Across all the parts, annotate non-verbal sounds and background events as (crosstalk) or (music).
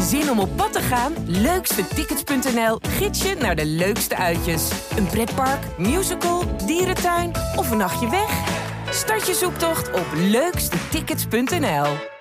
Zin om op pad te gaan? Leukstetickets.nl gids je naar de leukste uitjes. Een pretpark, musical, dierentuin of een nachtje weg? Start je zoektocht op leukstetickets.nl.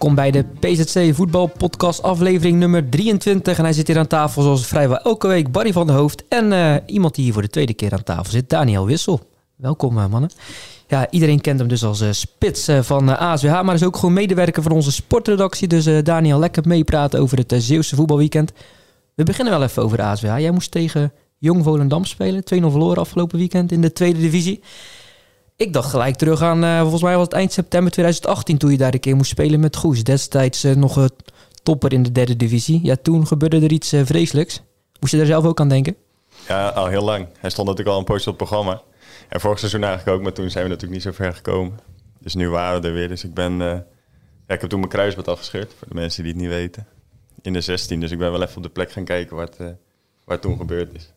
Welkom bij de PZC Voetbal Podcast aflevering nummer 23. En hij zit hier aan tafel zoals vrijwel elke week Barry van der Hoofd. En eh, iemand die hier voor de tweede keer aan tafel zit, Daniel Wissel. Welkom eh, mannen. Ja, iedereen kent hem dus als uh, spits van ASWH, maar is ook gewoon medewerker van onze sportredactie. Dus Daniel, lekker meepraten over het Zeeuwse voetbalweekend. We beginnen wel even over de ASWH. Jij moest tegen Jong Volendam spelen. 2-0 verloren afgelopen weekend in de tweede divisie. Ik dacht gelijk terug aan, uh, volgens mij was het eind september 2018 toen je daar een keer moest spelen met Goes. Destijds uh, nog een topper in de derde divisie. Ja, toen gebeurde er iets vreselijks. Moest je daar zelf ook aan denken? Ja, al heel lang. Hij stond natuurlijk al een poosje op het programma. En vorig seizoen eigenlijk ook, maar toen zijn we natuurlijk niet zo ver gekomen. Dus nu waren we er weer. Dus ik ben, ja, ik heb toen mijn kruisband afgescheurd, voor de mensen die het niet weten. In de 16, dus ik ben wel even op de plek gaan kijken wat, waar toen gebeurd is.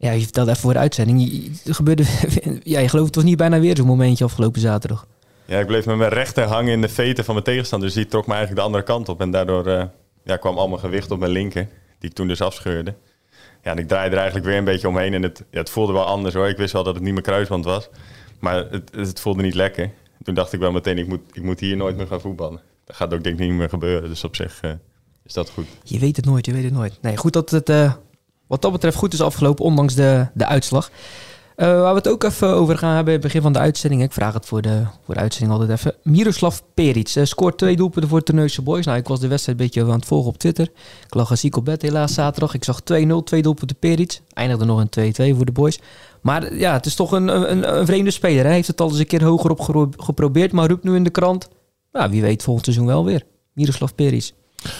Ja, je vertelde even voor de uitzending. Er gebeurde, (laughs) ja, je gelooft het was niet bijna weer zo'n momentje afgelopen zaterdag. Ja, ik bleef met mijn rechter hangen in de veten van mijn tegenstander. Dus die trok me eigenlijk de andere kant op. En daardoor uh, ja, kwam al mijn gewicht op mijn linker, die ik toen dus afscheurde. Ja, en ik draaide er eigenlijk weer een beetje omheen. En het, ja, het voelde wel anders hoor. Ik wist wel dat het niet mijn kruisband was. Maar het, het voelde niet lekker. Toen dacht ik wel meteen, ik moet, ik moet hier nooit meer gaan voetballen. Dat gaat ook denk ik niet meer gebeuren. Dus op zich uh, is dat goed. Je weet het nooit, je weet het nooit. Nee, goed dat het... Uh wat dat betreft goed is afgelopen, ondanks de, de uitslag. Uh, waar we het ook even over gaan hebben, het begin van de uitzending. Ik vraag het voor de, voor de uitzending altijd even. Miroslav Peric uh, scoort twee doelpunten voor Terneuzen Boys. Nou, ik was de wedstrijd een beetje aan het volgen op Twitter. Ik lag ziek op bed helaas zaterdag. Ik zag 2-0, twee doelpunten Peric. Eindigde nog een 2-2 voor de Boys. Maar ja, het is toch een, een, een vreemde speler. Hij heeft het al eens een keer hoger op geprobeerd, maar roept nu in de krant. Nou, wie weet volgend seizoen wel weer. Miroslav Peric.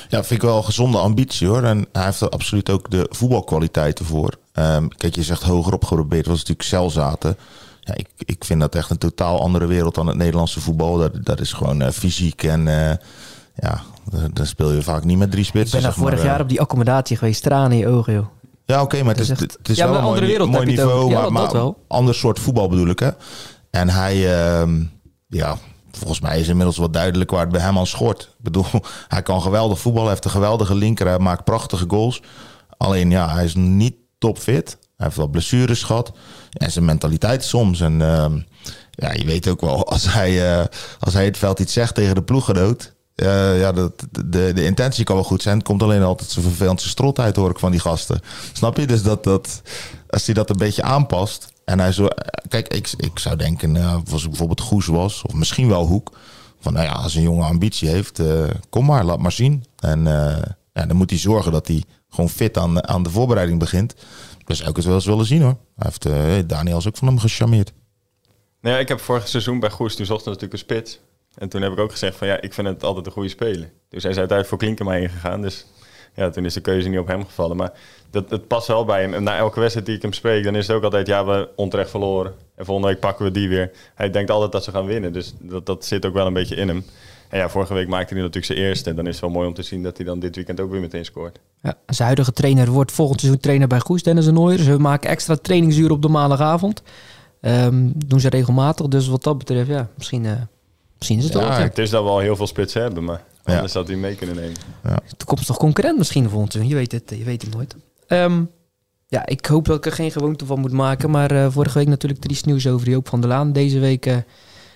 Ja, vind ik wel een gezonde ambitie hoor. En hij heeft er absoluut ook de voetbalkwaliteiten voor. Um, kijk, je zegt hoger opgeprobeerd, was natuurlijk celzaten. Ja, ik, ik vind dat echt een totaal andere wereld dan het Nederlandse voetbal. Dat, dat is gewoon uh, fysiek en uh, ja, dan speel je vaak niet met drie spitsen. Ik ben zeg vorig maar, jaar op die accommodatie geweest, tranen in je ogen joh. Ja, oké, okay, maar het is, echt, het is ja, wel een andere mooi, wereld mooi niveau. Ja, maar, wel. ander soort voetbal bedoel ik hè. En hij, uh, ja, volgens mij is inmiddels wel duidelijk waar het bij hem aan schort. Ik bedoel, (laughs) hij kan geweldig voetballen, heeft een geweldige linker, hij maakt prachtige goals. Alleen ja, hij is niet topfit. Hij heeft wel blessures gehad. En zijn mentaliteit soms. En uh, ja, je weet ook wel, als hij, uh, als hij het veld iets zegt tegen de ploeggenoot... Uh, ja, de, de, intentie kan wel goed zijn. Het komt alleen altijd zijn strot uit, hoor ik van die gasten. Snap je? Dus dat, dat, als hij dat een beetje aanpast... En hij zo, kijk, ik, ik zou denken, uh, als ik bijvoorbeeld Goes was, of misschien wel Hoek, van nou ja, als een jongen ambitie heeft, uh, kom maar, laat maar zien. En uh, ja, dan moet hij zorgen dat hij gewoon fit aan, aan de voorbereiding begint. Dus zou ik het wel eens willen zien hoor. Hij heeft, Daniel ook van hem gecharmeerd. Nou ja, ik heb vorig seizoen bij Goes, toen zocht hij natuurlijk een spits. En toen heb ik ook gezegd van ja, ik vind het altijd een goede speler. Dus hij is uiteindelijk voor Klinkema ingegaan, dus ja, toen is de keuze niet op hem gevallen. Maar dat, het past wel bij hem. En na elke wedstrijd die ik hem spreek, dan is het ook altijd... ja, we onterecht verloren. En volgende week pakken we die weer. Hij denkt altijd dat ze gaan winnen. Dus dat, dat zit ook wel een beetje in hem. En ja, vorige week maakte hij natuurlijk zijn eerste. En dan is het wel mooi om te zien dat hij dan dit weekend ook weer meteen scoort. Ja, zijn huidige trainer wordt volgend seizoen trainer bij Goes, Dennis en Nooier. Ze maken extra trainingsuren op de maandagavond. Um, doen ze regelmatig. Dus wat dat betreft, ja, misschien, uh, misschien is het ja, wel. Het is dat we al heel veel spitsen hebben, maar anders ja. had hij mee kunnen nemen. Ja. Toekomstig concurrent misschien volgend seizoen. Je weet het, je weet het nooit. Um, ja, ik hoop dat ik er geen gewoonte van moet maken. Maar uh, vorige week natuurlijk triest nieuws over Joop van der Laan. Deze week uh,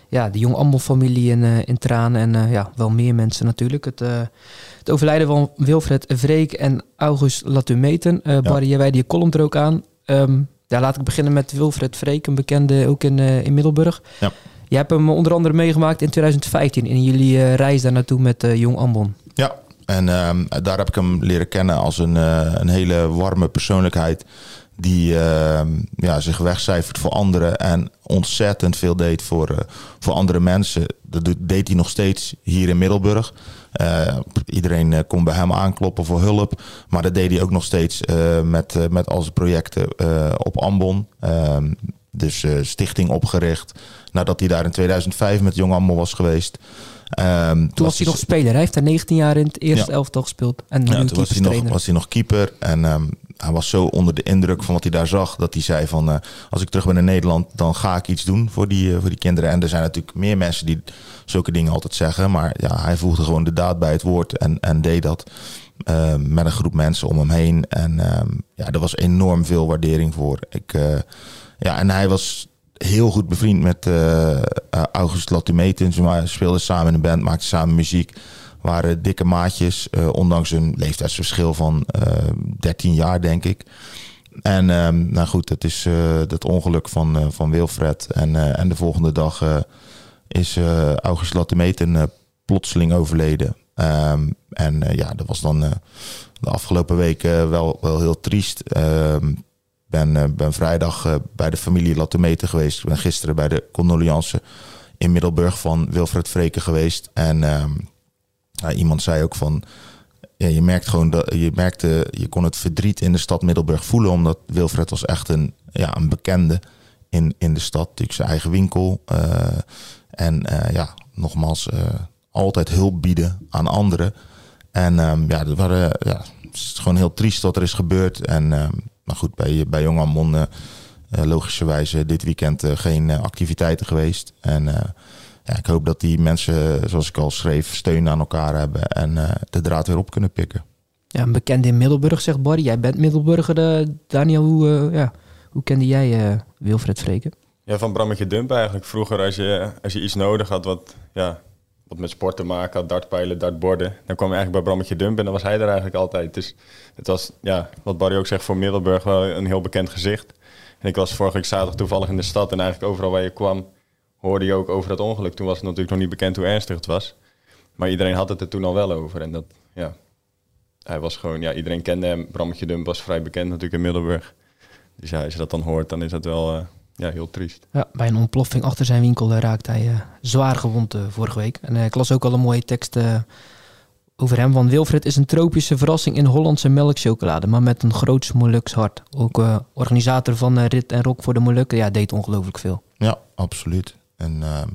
ja, de Jong Ambel-familie in, uh, in tranen. En ja, wel meer mensen natuurlijk. Het, het overlijden van Wilfred Vreek en August Latumeten. Ja. Barry, jij wijde je column er ook aan. Um, ja, laat ik beginnen met Wilfred Vreek, een bekende ook in, in Middelburg. Ja. Je hebt hem onder andere meegemaakt in 2015 in jullie reis daar naartoe met Jong Ambon. Ja, en um, daar heb ik hem leren kennen als een, uh, een hele warme persoonlijkheid. Die uh, ja, zich wegcijfert voor anderen en ontzettend veel deed voor, voor andere mensen. Dat deed hij nog steeds hier in Middelburg. Iedereen kon bij hem aankloppen voor hulp. Maar dat deed hij ook nog steeds met, met al zijn projecten op Ambon. dus stichting opgericht. Nadat hij daar in 2005 met Jong Ammel was geweest. Um, toen was hij nog speler. Hij heeft daar 19 jaar in het eerste ja. elftal gespeeld. En ja, toen was hij, nog, was hij nog keeper. En um, hij was zo onder de indruk van wat hij daar zag... dat hij zei van, uh, als ik terug ben in Nederland... dan ga ik iets doen voor die, uh, voor die kinderen. En er zijn natuurlijk meer mensen die zulke dingen altijd zeggen. Maar ja, hij voegde gewoon de daad bij het woord en, en deed dat... Uh, met een groep mensen om hem heen. En ja, er was enorm veel waardering voor. Ik, ja, en hij was heel goed bevriend met uh, August Latimetin. Ze speelden samen in een band, maakten samen muziek. Waren dikke maatjes, uh, ondanks een leeftijdsverschil van uh, 13 jaar, denk ik. En um, nou goed, het is dat ongeluk van, van Wilfred. En, en de volgende dag is August Latimetin plotseling overleden. Um, en ja, dat was dan de afgelopen weken wel, wel heel triest. Um, ben, uh, ben vrijdag uh, bij de familie Latometen geweest. Ik ben gisteren bij de condoleance in Middelburg van Wilfred Vreken geweest. En uh, iemand zei ook van... Je merkt gewoon dat je merkte, je kon het verdriet in de stad Middelburg voelen, omdat Wilfred was echt een, ja, een bekende in, in de stad. Natuurlijk zijn eigen winkel. en ja, nogmaals, altijd hulp bieden aan anderen. En um, ja, dat waren, ja, het is gewoon heel triest wat er is gebeurd. En um, maar goed, bij, bij Jong Ammon uh, logischerwijze dit weekend uh, geen activiteiten geweest. En ja, ik hoop dat die mensen, zoals ik al schreef, steun aan elkaar hebben en de draad weer op kunnen pikken. Ja, een bekende in Middelburg, zegt Barry. Jij bent Middelburger. Daniel, hoe, ja, hoe kende jij Wilfred Vreken? Ja, van Brammetje Dump eigenlijk. Vroeger als je, als je iets nodig had wat, ja, met sport te maken had, dartpijlen, dartborden. Dan kwam je eigenlijk bij Brammetje Dump en dan was hij er eigenlijk altijd. Dus het was, ja, wat Barry ook zegt, voor Middelburg wel een heel bekend gezicht. En ik was vorige week zaterdag toevallig in de stad en eigenlijk overal waar je kwam, hoorde je ook over dat ongeluk. Toen was het natuurlijk nog niet bekend hoe ernstig het was. Maar iedereen had het er toen al wel over. En dat, ja, hij was gewoon, ja, iedereen kende hem. Brammetje Dump was vrij bekend natuurlijk in Middelburg. Dus ja, als je dat dan hoort, dan is dat wel... Uh, ja, heel triest. Ja, bij een ontploffing achter zijn winkel raakte hij uh, zwaar gewond uh, vorige week. En ik las ook al een mooie tekst over hem. Van Wilfred is een tropische verrassing in Hollandse melkchocolade, maar met een groots Moluks hart. Ook organisator van Rit en Rock voor de Molukken, ja, deed ongelooflijk veel. Ja, absoluut. En ehm,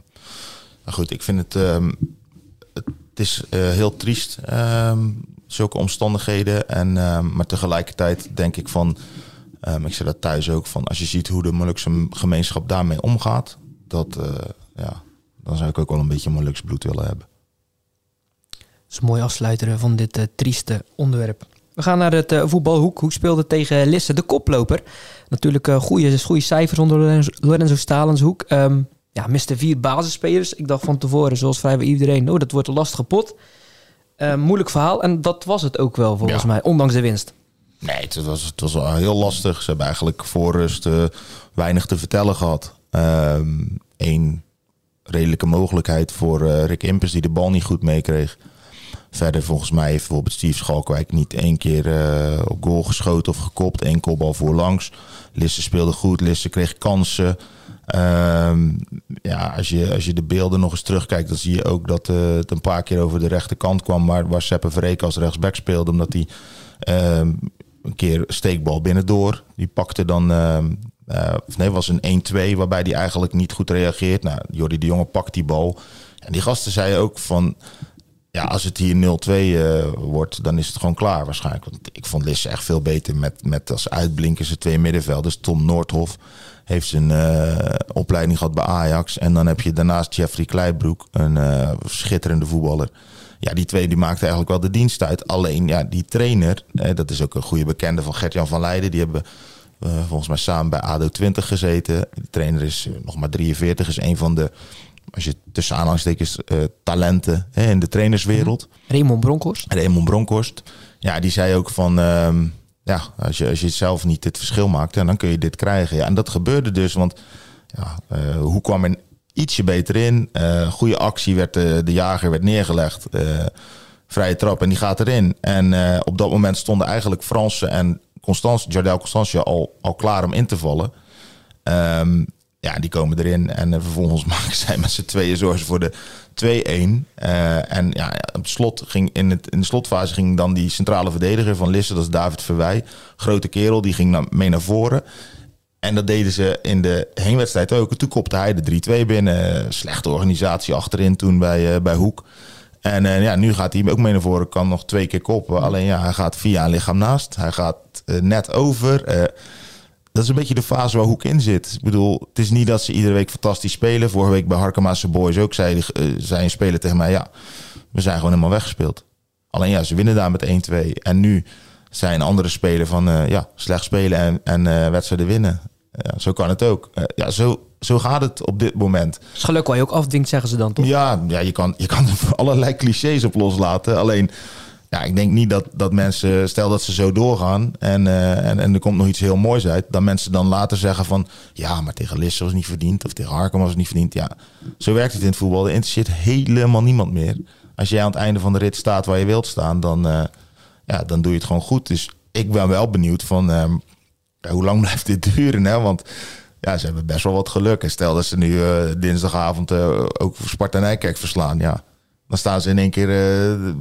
nou goed, ik vind het, um, het is heel triest, um, zulke omstandigheden. En, maar tegelijkertijd denk ik van Um, ik zeg dat thuis ook van als je ziet hoe de Molukse gemeenschap daarmee omgaat, dat, uh, ja, dan zou ik ook wel een beetje Molukse bloed willen hebben. Dat is een mooi afsluiter van dit uh, trieste onderwerp. We gaan naar het uh, voetbalhoek. Hoe speelde tegen Lisse, de koploper? Natuurlijk goede, goede cijfers onder Lorenzo, Lorenzo Stalenshoek. Um, ja, miste vier basisspelers. Ik dacht van tevoren, zoals vrijwel iedereen, oh, dat wordt een lastige pot. Uh, moeilijk verhaal. En dat was het ook wel, volgens ja. mij, ondanks de winst. Nee, het was, het was wel heel lastig. Ze hebben eigenlijk voor rust uh, weinig te vertellen gehad. Eén um, redelijke mogelijkheid voor uh, Rick Impers die de bal niet goed meekreeg. Verder volgens mij heeft bijvoorbeeld Steve Schalkwijk niet één keer uh, op goal geschoten of gekopt. Eén kopbal voorlangs. Lisse speelde goed, Lisse kreeg kansen. Um, ja, als je, als je de beelden nog eens terugkijkt, dan zie je ook dat het een paar keer over de rechterkant kwam. Waar, waar Seppe Verreken als rechtsback speelde, omdat hij... Um, een keer steekbal binnendoor. Die pakte dan, uh, uh, nee, was een 1-2 waarbij die eigenlijk niet goed reageert. Nou, Jordi de Jonge pakt die bal. En die gasten zeiden ook van, ja, als het hier 0-2 uh, eh, wordt, dan is het gewoon klaar waarschijnlijk. Want ik vond Lisse echt veel beter met, met als uitblinkers de twee middenvelders. Tom Noordhof heeft zijn uh, opleiding gehad bij Ajax. En dan heb je daarnaast Jeffrey Kleibroek, een schitterende voetballer ja, die twee die maakten eigenlijk wel de dienst uit. Alleen ja, die trainer, dat is ook een goede bekende van Gert-Jan van Leiden. Die hebben uh, volgens mij samen bij ADO 20 gezeten. De trainer is uh, nog maar 43, is een van de, als je tussen aanhalingstekens, uh, talenten hè, in de trainerswereld. Raymond Bronkhorst. Raymond Bronkhorst. Ja, die zei ook van, ehm, ja, als je, als je zelf niet het verschil maakt, dan kun je dit krijgen. Ja, en dat gebeurde dus, want ja, hoe kwam er ietsje beter in. Uh, goede actie werd de, eh, de jager werd neergelegd. Uh, vrije trap en die gaat erin. En op dat moment stonden eigenlijk Fransen en Constance, Jardel Constance al, al klaar om in te vallen. Um, ja, die komen erin en vervolgens (laughs) maken zij met z'n tweeën zorgen voor de 2-1. en ja, op slot ging in, het, in de slotfase ging dan die centrale verdediger van Lisse, dat is David Verwij. Grote kerel, die ging naar, mee naar voren. En dat deden ze in de heenwedstrijd ook. Toen kopte hij de 3-2 binnen. Slechte organisatie achterin toen bij, uh, bij Hoek. En uh, ja, nu gaat hij ook mee naar voren. Kan nog twee keer koppen. Alleen ja, hij gaat via een lichaam naast. Hij gaat uh, net over. dat is een beetje de fase waar Hoek in zit. Ik bedoel, het is niet dat ze iedere week fantastisch spelen. Vorige week bij Harkema's Boys ook zei, zei een speler tegen mij... ja, we zijn gewoon helemaal weggespeeld. Alleen ja, ze winnen daar met 1-2. En nu zijn andere spelen van uh, ja, slecht spelen en, en uh, wedstrijden winnen. Ja, zo kan het ook. Uh, ja, zo, zo gaat het op dit moment. is geluk waar je ook afdwingt, zeggen ze dan toch? Ja, ja je, kan, je kan er (laughs) allerlei clichés op loslaten. Alleen, ja, ik denk niet dat, dat mensen, stel dat ze zo doorgaan en, en, en er komt nog iets heel moois uit, dat mensen dan later zeggen van ja, maar tegen Lisse was niet verdiend of tegen Harkem was het niet verdiend. Ja, zo werkt het in het voetbal. Er interesseert helemaal niemand meer. Als jij aan het einde van de rit staat waar je wilt staan, dan ja, dan doe je het gewoon goed. Dus ik ben wel benieuwd van uh, hoe lang (laughs) blijft dit duren? Hè? Want ja, ze hebben best wel wat geluk. En stel dat ze nu uh, dinsdagavond uh, ook Sparta Nijkerk verslaan, ja. Dan staan ze in één keer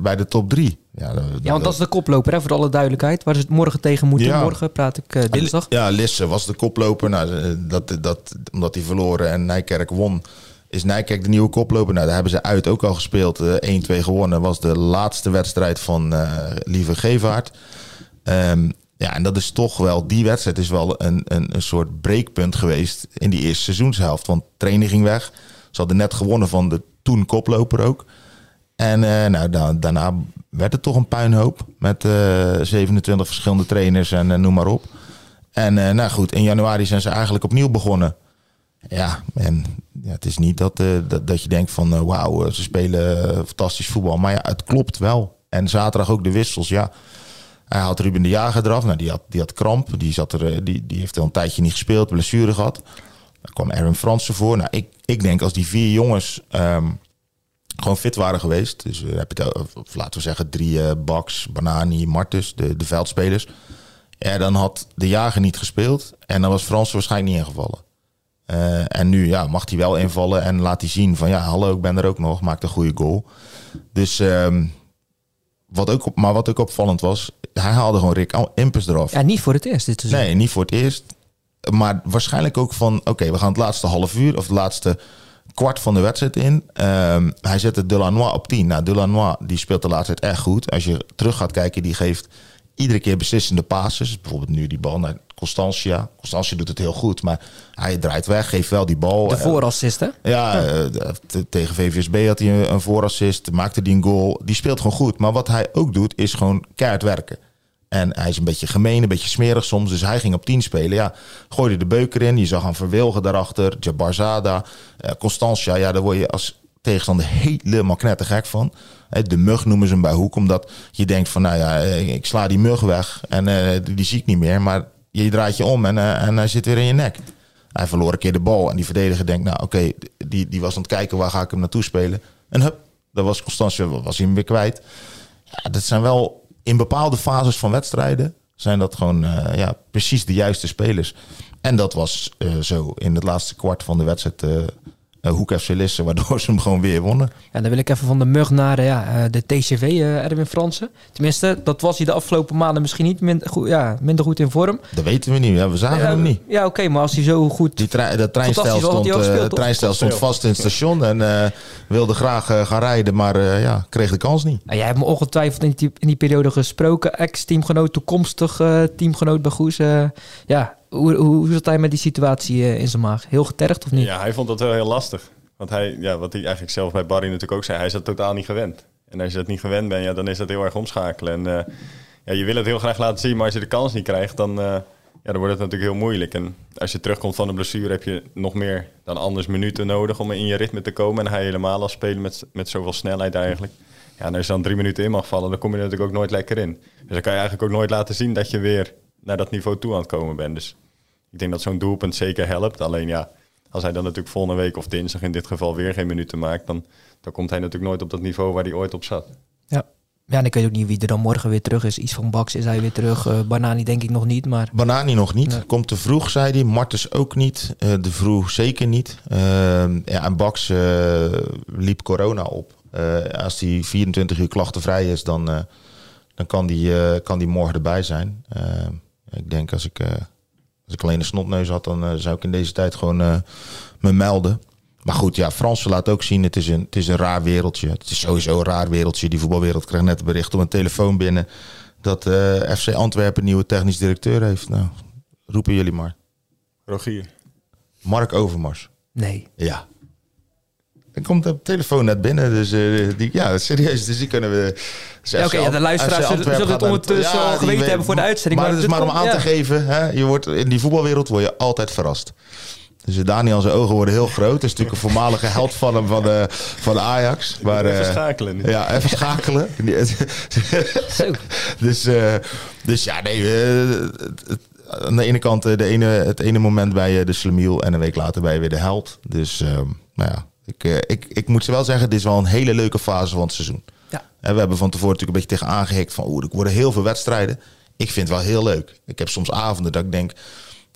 bij de top drie. Ja, ja, want dat is de koploper, hè, voor alle duidelijkheid. Waar ze het morgen tegen moeten. Ja. Morgen praat ik dinsdag. Ja, Lisse was de koploper. Nou, dat, dat, omdat hij verloren en Nijkerk won is Nijkerk de nieuwe koploper. Nou, daar hebben ze uit ook al gespeeld. Uh, 1-2 gewonnen. Was de laatste wedstrijd van uh, Lieve Gevaart. Um, ja, en dat is toch wel, die wedstrijd is wel een, een, een soort breekpunt geweest in die eerste seizoenshelft. Want training ging weg. Ze hadden net gewonnen van de toen koploper ook. En uh, nou, da daarna werd het toch een puinhoop. Met 27 verschillende trainers en noem maar op. En nou goed, in januari zijn ze eigenlijk opnieuw begonnen. Ja, en ja, het is niet dat, uh, dat, dat, je denkt van uh, wauw, eh, ze spelen fantastisch voetbal. Maar ja, het klopt wel. En zaterdag ook de wissels, ja. Hij had Ruben de Jager eraf. Nou, die had, die had kramp. Die, zat er, die, die heeft al een tijdje niet gespeeld, blessure gehad. Dan kwam Aaron Fransen voor. Nou, ik, ik denk als die vier jongens um, gewoon fit waren geweest. Dus heb het, of, laten we zeggen drie uh, Baks, Banani, Martus, de, de veldspelers. Ja, dan had de Jager niet gespeeld. En dan was Fransen waarschijnlijk niet ingevallen. Uh, en nu ja, mag hij wel invallen en laat hij zien van ja, hallo, ik ben er ook nog, maakt een goede goal. Dus, um, wat ook maar wat ook opvallend was, hij haalde gewoon Rick Impers eraf. Ja, niet voor het eerst dit seizoen. Nee, niet voor het eerst. Maar waarschijnlijk ook van, oké, okay, we gaan het laatste half uur of het laatste kwart van de wedstrijd in. Um, hij zette Delanois op 10. Nou, Delanois die speelt de laatste tijd echt goed. Als je terug gaat kijken, die geeft iedere keer beslissende passes. Bijvoorbeeld nu die bal naar Constantia. Constantia doet het heel goed, maar hij draait weg, geeft wel die bal. De voorassist, hè? Ja, uh, tegen VVSB had hij een voorassist, maakte die een goal. Die speelt gewoon goed. Maar wat hij ook doet, is gewoon keihard werken. En hij is een beetje gemeen, een beetje smerig soms. Dus hij ging op 10 spelen. Ja, gooide de beuker in. Je zag hem verwilgen daarachter. Jabarzada, uh, Constantia. Ja, daar word je als tegenstander helemaal knettergek van. De mug noemen ze hem bij Hoek, omdat je denkt van, nou ja, ik sla die mug weg en uh, die zie ik niet meer. Maar je draait je om en, uh, en hij zit weer in je nek. Hij verloor een keer de bal en die verdediger denkt, nou oké, die, die was aan het kijken waar ga ik hem naartoe spelen. En hup, dat was Constantia, was hij hem weer kwijt. Ja, dat zijn wel in bepaalde fases van wedstrijden zijn dat gewoon ja, precies de juiste spelers. En dat was zo in het laatste kwart van de wedstrijd Hoek FC Lisse, waardoor (laughs) ze hem gewoon weer wonnen. Ja, dan wil ik even van de mug naar ja, uh, de TCV, uh, Erwin Fransen. Tenminste, dat was hij de afgelopen maanden misschien niet minder goed, ja, minder goed in vorm. Dat weten we niet, ja, we zagen hem niet. Ja, oké, okay, maar als hij zo goed... Die tre dat treinstel stond, gespeeld, treinstel stond vast in het station en wilde graag gaan rijden, maar ja, kreeg de kans niet. Ja, jij hebt me ongetwijfeld in die, in die periode gesproken. Ex-teamgenoot, toekomstig teamgenoot bij Goes. ja, hoe, hoe zat hij met die situatie uh, in zijn maag? Heel getergd of niet? Ja, hij vond dat wel heel lastig. Want hij, ja, wat hij eigenlijk zelf bij Barry natuurlijk ook zei, hij is dat totaal niet gewend. En als je dat niet gewend bent, ja, dan is dat heel erg omschakelen. En uh, ja, je wil het heel graag laten zien, maar als je de kans niet krijgt, dan, uh, ja, dan wordt het natuurlijk heel moeilijk. En als je terugkomt van een blessure, heb je nog meer dan anders minuten nodig om in je ritme te komen. En hij helemaal al spelen met, met zoveel snelheid eigenlijk. Ja, en als je dan drie minuten in mag vallen, dan kom je natuurlijk ook nooit lekker in. Dus dan kan je eigenlijk ook nooit laten zien dat je weer naar dat niveau toe aan het komen bent. Dus ik denk dat zo'n doelpunt zeker helpt. Alleen ja, als hij dan natuurlijk volgende week of dinsdag in dit geval weer geen minuten maakt, dan, dan komt hij natuurlijk nooit op dat niveau waar hij ooit op zat. Ja. Ja, en ik weet ook niet wie er dan morgen weer terug is. Iets van Bax is hij weer terug. Uh, Banani denk ik nog niet, maar... Banani nog niet. Komt te vroeg, zei hij. Martens ook niet. Uh, de vroeg zeker niet. Uh, ja, en Bax liep corona op. als hij 24 uur klachtenvrij is, dan, dan kan, die, kan die morgen erbij zijn. Ik denk als ik Als ik alleen een snotneus had, dan eh, zou ik in deze tijd gewoon eh, me melden. Maar goed, ja, Fransen laat ook zien, het is, een, het is een raar wereldje. Het is sowieso een raar wereldje. Die voetbalwereld krijgt net een bericht op een telefoon binnen... dat eh, FC Antwerpen een nieuwe technisch directeur heeft. Nou, roepen jullie maar. Rogier. Mark Overmars. Nee. Ja. Er komt de telefoon net binnen, dus eh, die, ja, serieus, dus die kunnen we... Ja, oké, ja, de luisteraars zullen- zullen het ondertussen al geweten weet- hebben voor de uitzending, Maar, maar het is maar om aan te geven, hè, je wordt, in die voetbalwereld word je altijd verrast. Dus eh, Daniel, zijn ogen worden heel groot. Dat is natuurlijk een voormalige held van hem van de, van de Ajax. Maar, Even eh, schakelen nu. Ja, even schakelen. (laughs) Zo. dus, eh, dus ja, nee. eh, aan de ene kant eh, de ene, het ene moment bij eh, de Slemiel en een week later bij je weer de held. Dus eh, nou ja, ik, eh, ik, ik moet ze wel zeggen, dit is wel een hele leuke fase van het seizoen. Ja. En we hebben van tevoren natuurlijk een beetje tegen aangehikt van, oeh, er worden heel veel wedstrijden. Ik vind het wel heel leuk. Ik heb soms avonden dat ik denk,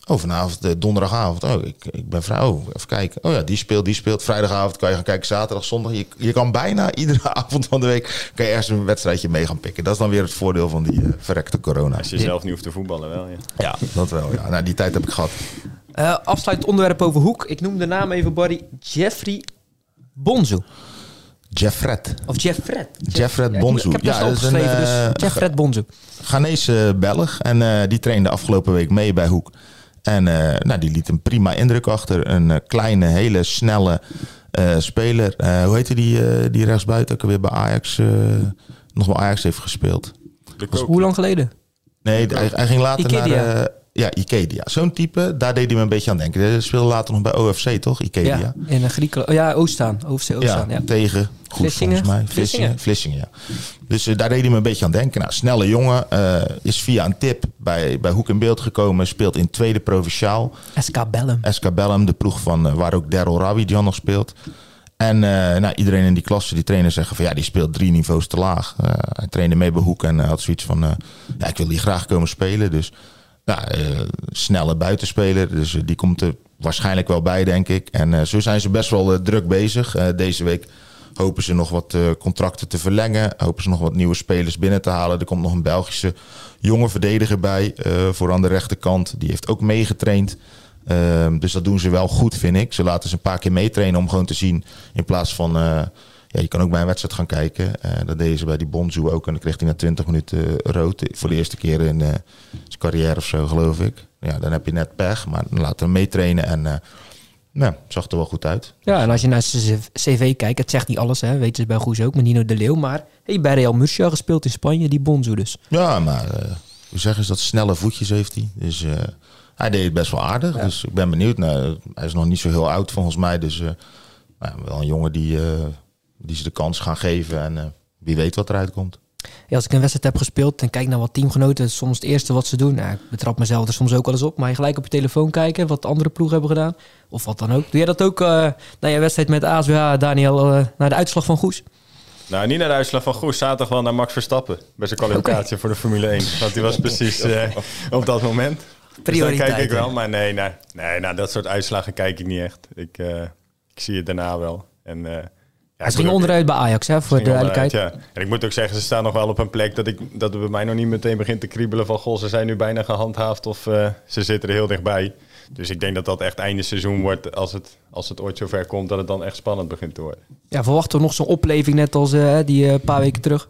oh, vanavond, eh, donderdagavond, oh, ik, ik ben vrij, oh, even kijken. Oh ja, die speelt, die speelt. Vrijdagavond kan je gaan kijken, zaterdag, zondag. Je, je kan bijna (laughs) iedere avond van de week, kan je ergens een wedstrijdje mee gaan pikken. Dat is dan weer het voordeel van die eh, verrekte corona. Als je zelf niet hoeft te voetballen, wel. Ja. Ja, dat wel. Ja. Nou, die tijd heb ik gehad. Eh afsluitend onderwerp over Hoek. Ik noem de naam even, Barry. Jeffrey Bonzo. Jeffred. Of Jeffred. Jeffred Bonzo. Ik heb Ja, dat is een, opgeschreven, eh, dus Jeffred Bonzo. Ghanese Belg. En eh, die trainde afgelopen week mee bij Hoek. En eh, nou, die liet een prima indruk achter. Een eh, kleine, hele snelle eh, speler. Eh, hoe heette die, eh, die rechtsbuiten ook alweer bij Ajax? eh, nog bij Ajax heeft gespeeld. Hoe lang geleden? Nee, hij, hij ging later Ikedia. naar... ja, Ikedia. Zo'n type, daar deed hij me een beetje aan denken. Hij speelde later nog bij OFC, toch? Ikedia. Ja, in Griekenland. Oh, ja, Oostaan. OFC Oostaan, ja. tegen goed Vlissingen? volgens mij. Vlissingen. Vlissingen, ja. Dus eh, daar deed hij me een beetje aan denken. Nou, snelle jongen, eh, is via een tip bij, bij Hoek in Beeld gekomen. Speelt in tweede provinciaal. SK Bellum. SK Bellum, de ploeg van eh, waar ook Daryl Rabidjan nog speelt. En nou, iedereen in die klasse, die trainers zeggen van ja, die speelt drie niveaus te laag. Hij trainde mee bij Hoek en had zoiets van, ja, ik wil hier graag komen spelen. Dus ja, eh, snelle buitenspeler, dus eh, die komt er waarschijnlijk wel bij, denk ik. En eh, zo zijn ze best wel druk bezig. Deze week hopen ze nog wat contracten te verlengen. Hopen ze nog wat nieuwe spelers binnen te halen. Er komt nog een Belgische jonge verdediger bij voor aan de rechterkant. Die heeft ook meegetraind. Ehm, dus dat doen ze wel goed, vind ik. Ze laten ze een paar keer meetrainen om gewoon te zien. In plaats van. Ja, je kan ook bij een wedstrijd gaan kijken. Eh, dat deden ze bij die Bonzo ook. En dan kreeg hij na 20 minuten eh, rood. Voor de eerste keer in eh, zijn carrière of zo, geloof ik. Ja, dan heb je net pech. Maar dan laten we meetrainen. En nou, zag er wel goed uit. Ja, en als je naar zijn cv kijkt, het zegt niet alles, hè. Weten ze bij Goes ook, met Nino de Leeuw. Maar hey, bij Real Murcia gespeeld in Spanje, die Bonzo dus. Ja, maar eh, hoe zeggen ze dat? Snelle voetjes heeft hij. Dus hij deed het best wel aardig. Dus ik ben benieuwd. Nou, hij is nog niet zo heel oud volgens mij. Dus nou, wel een jongen die, die ze de kans gaan geven. En eh, wie weet wat eruit komt. Ja, als ik een wedstrijd heb gespeeld en kijk naar wat teamgenoten, soms het eerste wat ze doen. Nou, ik betrap mezelf er soms ook wel eens op. Maar je gelijk op je telefoon kijken wat andere ploegen hebben gedaan. Of wat dan ook. Doe jij dat ook uh, na je wedstrijd met ASWH, Daniel, uh, naar de uitslag van Goes? Nou, niet naar de uitslag van Goes. Zaterdag wel naar Max Verstappen. Bij zijn kwalificatie okay. voor de Formule 1. Want die was (laughs) precies uh, op dat moment. Dus dan kijk ik wel. Maar nee, nee, nee, nou, dat soort uitslagen kijk ik niet echt. Ik, uh, ik zie het daarna wel. En, uh, ja, het ging onderuit bij Ajax, hè, voor de duidelijkheid. Ja. En ik moet ook zeggen, ze staan nog wel op een plek dat, ik, dat het bij mij nog niet meteen begint te kriebelen van... Goh, ze zijn nu bijna gehandhaafd of uh, ze zitten er heel dichtbij. Dus ik denk dat dat echt einde seizoen wordt als het, als het ooit zover komt... dat het dan echt spannend begint te worden. Ja, verwachten we nog zo'n opleving net als uh, die uh, paar weken terug?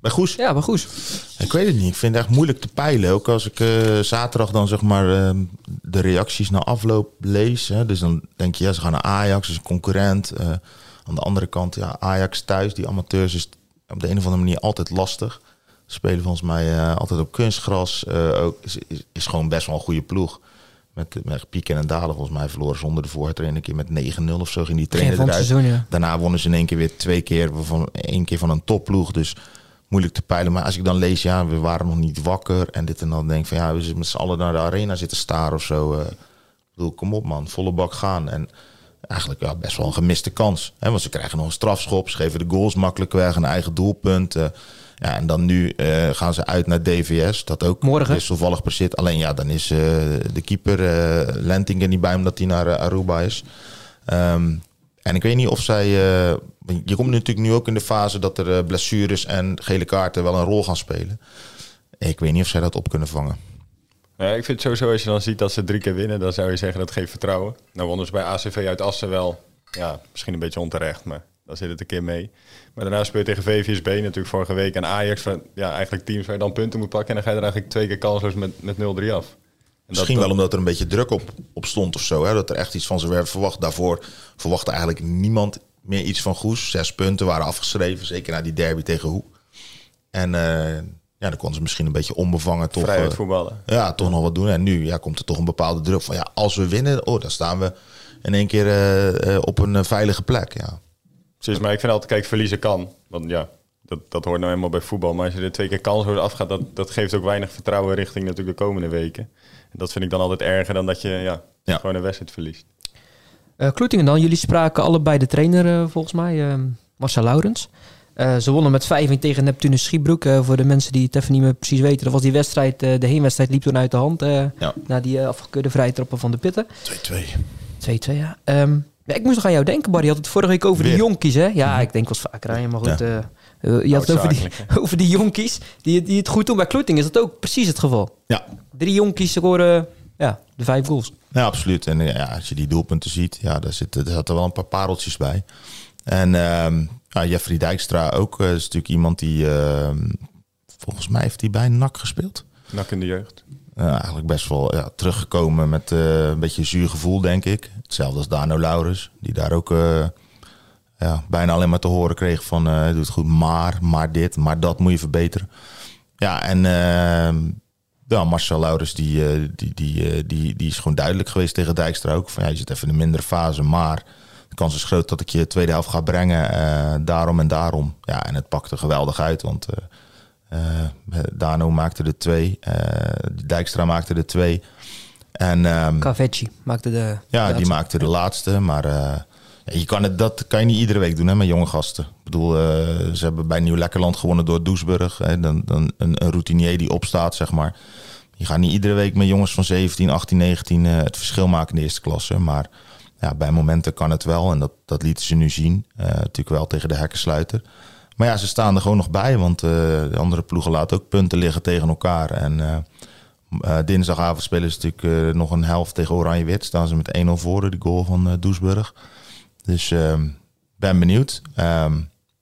Bij Goes? Ja, bij Goes. Ik weet het niet. Ik vind het echt moeilijk te peilen. Ook als ik uh, zaterdag dan zeg maar uh, de reacties na afloop lees. Hè. Dus dan denk je, ja, ze gaan naar Ajax, is een concurrent. Uh, aan de andere kant, ja, Ajax thuis, die amateurs is op de een of andere manier altijd lastig. Ze spelen volgens mij uh, altijd op kunstgras. ook, is, is, is, gewoon best wel een goede ploeg. Met, met pieken en dalen. Volgens mij verloren zonder de voortrainer een keer met 9-0 of zo. Ging die trainer eruit. Seizoen, ja. Daarna wonnen ze in één keer weer twee keer van één keer van een topploeg. Dus moeilijk te peilen. Maar als ik dan lees, ja, we waren nog niet wakker. En dit en dan denk ik van ja, we zitten met z'n allen naar de arena zitten staren of zo. Uh, ik bedoel, kom op man, volle bak gaan. En eigenlijk ja, best wel een gemiste kans. Hè? Want ze krijgen nog een strafschop, ze geven de goals makkelijk weg, een eigen doelpunt. Uh, ja, en dan nu uh, gaan ze uit naar DVS, dat ook Morgen. is toevallig precies. Alleen ja, dan is uh, de keeper Lentingen niet bij omdat hij naar Aruba is. Um, en ik weet niet of zij. je komt natuurlijk nu ook in de fase dat er blessures en gele kaarten wel een rol gaan spelen. Ik weet niet of zij dat op kunnen vangen. Ja, ik vind het sowieso, als je dan ziet dat ze drie keer winnen, dan zou je zeggen dat geeft vertrouwen. Nou wonnen ze bij ACV uit Assen wel, ja, misschien een beetje onterecht, maar dan zit het een keer mee. Maar daarna speel je tegen VVSB natuurlijk vorige week en Ajax, van, ja, eigenlijk teams waar je dan punten moet pakken. En dan ga je er eigenlijk twee keer kansloos met, met 0-3 af. En Misschien dat, wel omdat er een beetje druk op, op stond of zo. Hè? Dat er echt iets van ze werd verwacht. Daarvoor verwachtte eigenlijk niemand meer iets van Goes. Zes punten waren afgeschreven, zeker na die derby tegen Hoe. En eh, ja, dan konden ze misschien een beetje onbevangen toch, Vrijheid eh, voetballen. ja, toch nog wat doen. En nu ja, komt er toch een bepaalde druk van ja, als we winnen, oh, dan staan we in één keer eh, eh, op een veilige plek. Ja. Precies, maar ik vind altijd, kijk, verliezen kan. Want ja, dat, dat hoort nou eenmaal bij voetbal. Maar als je er twee keer kansloos afgaat, dat, dat geeft ook weinig vertrouwen richting natuurlijk de komende weken. En dat vind ik dan altijd erger dan dat je ja, Ja. gewoon een wedstrijd verliest. Eh Kloetingen dan, jullie spraken allebei de trainer volgens mij, eh, Marcel Laurens. Eh, ze wonnen met 5-1 tegen Neptunus Schiebroek. Eh, voor de mensen die het even niet meer precies weten. Dat was die wedstrijd, eh, de heenwedstrijd liep toen uit de hand. Ja. Na die afgekeurde vrije trappen van de Pitten. 2-2. 2-2, ja. Ehm, ja. Ik moest nog aan jou denken, Barry. Je had het vorige week over Weer. die jonkies, hè? Ja, ik denk wel vaker aan je, maar goed. Ja. je had het over die, (laughs) over die jonkies die, die het goed doen. Bij Kloeting is dat ook precies het geval. Ja. Drie jonkies scoren ja, de vijf goals. Ja, absoluut. En ja, als je die doelpunten ziet, ja, daar, zitten, daar zaten wel een paar pareltjes bij. En ehm, ja, Jeffrey Dijkstra ook eh, is natuurlijk iemand die, ehm, volgens mij heeft hij bij NAC gespeeld. Nak in de jeugd. Eh, eigenlijk best wel ja, teruggekomen met eh, een beetje een zuur gevoel, denk ik. Hetzelfde als Dano Laurens, die daar ook ja, bijna alleen maar te horen kreeg van... doe het goed, maar, maar dit, maar dat moet je verbeteren. Ja, en ehm, ja, Marcel Laurens, die, die, die, die, die is gewoon duidelijk geweest tegen Dijkstra ook. Van, ja, je zit even in een mindere fase, maar de kans is groot dat ik je de tweede helft ga brengen. eh, daarom en daarom. Ja, en het pakte geweldig uit, want... eh, eh, Dano maakte er twee. Dijkstra maakte er twee. En ehm, Cavetti maakte de... ja, de die maakte de laatste. Maar je kan het, dat kan je niet iedere week doen hè, met jonge gasten. Ik bedoel, ze hebben bij Nieuw Lekkerland gewonnen door Doesburg. Hè, dan, dan een, een routinier die opstaat, zeg maar. Je gaat niet iedere week met jongens van 17, 18, 19 eh, het verschil maken in de eerste klasse. Maar ja, bij momenten kan het wel. En dat, dat lieten ze nu zien. Eh, natuurlijk wel tegen de hekkensluiter. Maar ja, ze staan er gewoon nog bij. Want eh, de andere ploegen laten ook punten liggen tegen elkaar. En eh, dinsdagavond spelen ze natuurlijk nog een helft tegen Oranje-Wit. Staan ze met 1-0 voor, de goal van Doesburg. Dus ehm, ben benieuwd. Ehm,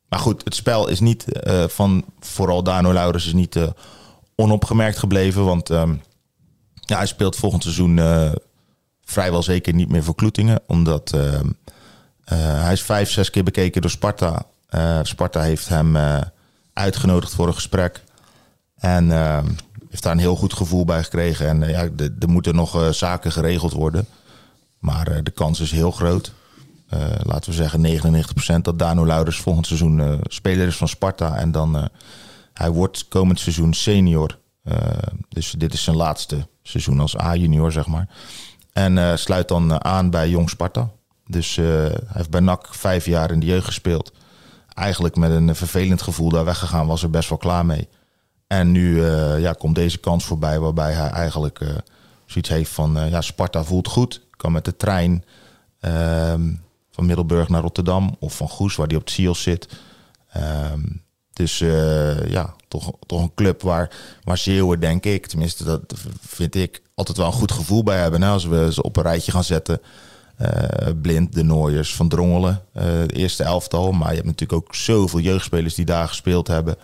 maar goed, het spel is niet van vooral Dano Laurens is niet onopgemerkt gebleven. Want ehm, ja, hij speelt volgend seizoen vrijwel zeker niet meer voor Kloetingen. Omdat ehm, eh, hij is vijf, zes keer bekeken door Sparta. Eh, Sparta heeft hem eh, uitgenodigd voor een gesprek. En heeft daar een heel goed gevoel bij gekregen. En eh, ja, er moeten nog eh, zaken geregeld worden. Maar eh, de kans is heel groot. Eh, laten we zeggen 99% dat Dano Laurens volgend seizoen eh, speler is van Sparta. En dan eh, hij wordt komend seizoen senior. Eh, dus dit is zijn laatste seizoen als A-junior, zeg maar. En eh, sluit dan eh, aan bij Jong Sparta. Dus eh, hij heeft bij NAC vijf jaar in de jeugd gespeeld. Eigenlijk met een vervelend gevoel daar weggegaan, was er best wel klaar mee. En nu ja, komt deze kans voorbij waarbij hij eigenlijk zoiets heeft van... ja, Sparta voelt goed. Kan met de trein ehm, van Middelburg naar Rotterdam. Of van Goes, waar hij op het Siels zit. Ehm, dus ja, toch, toch een club waar, waar Zeeuwen, denk ik... tenminste, dat vind ik, altijd wel een goed gevoel bij hebben. Als we ze op een rijtje gaan zetten... Eh, Blind, de Nooiers, Van Drongelen, eh, de eerste elftal. Maar je hebt natuurlijk ook zoveel jeugdspelers die daar gespeeld hebben.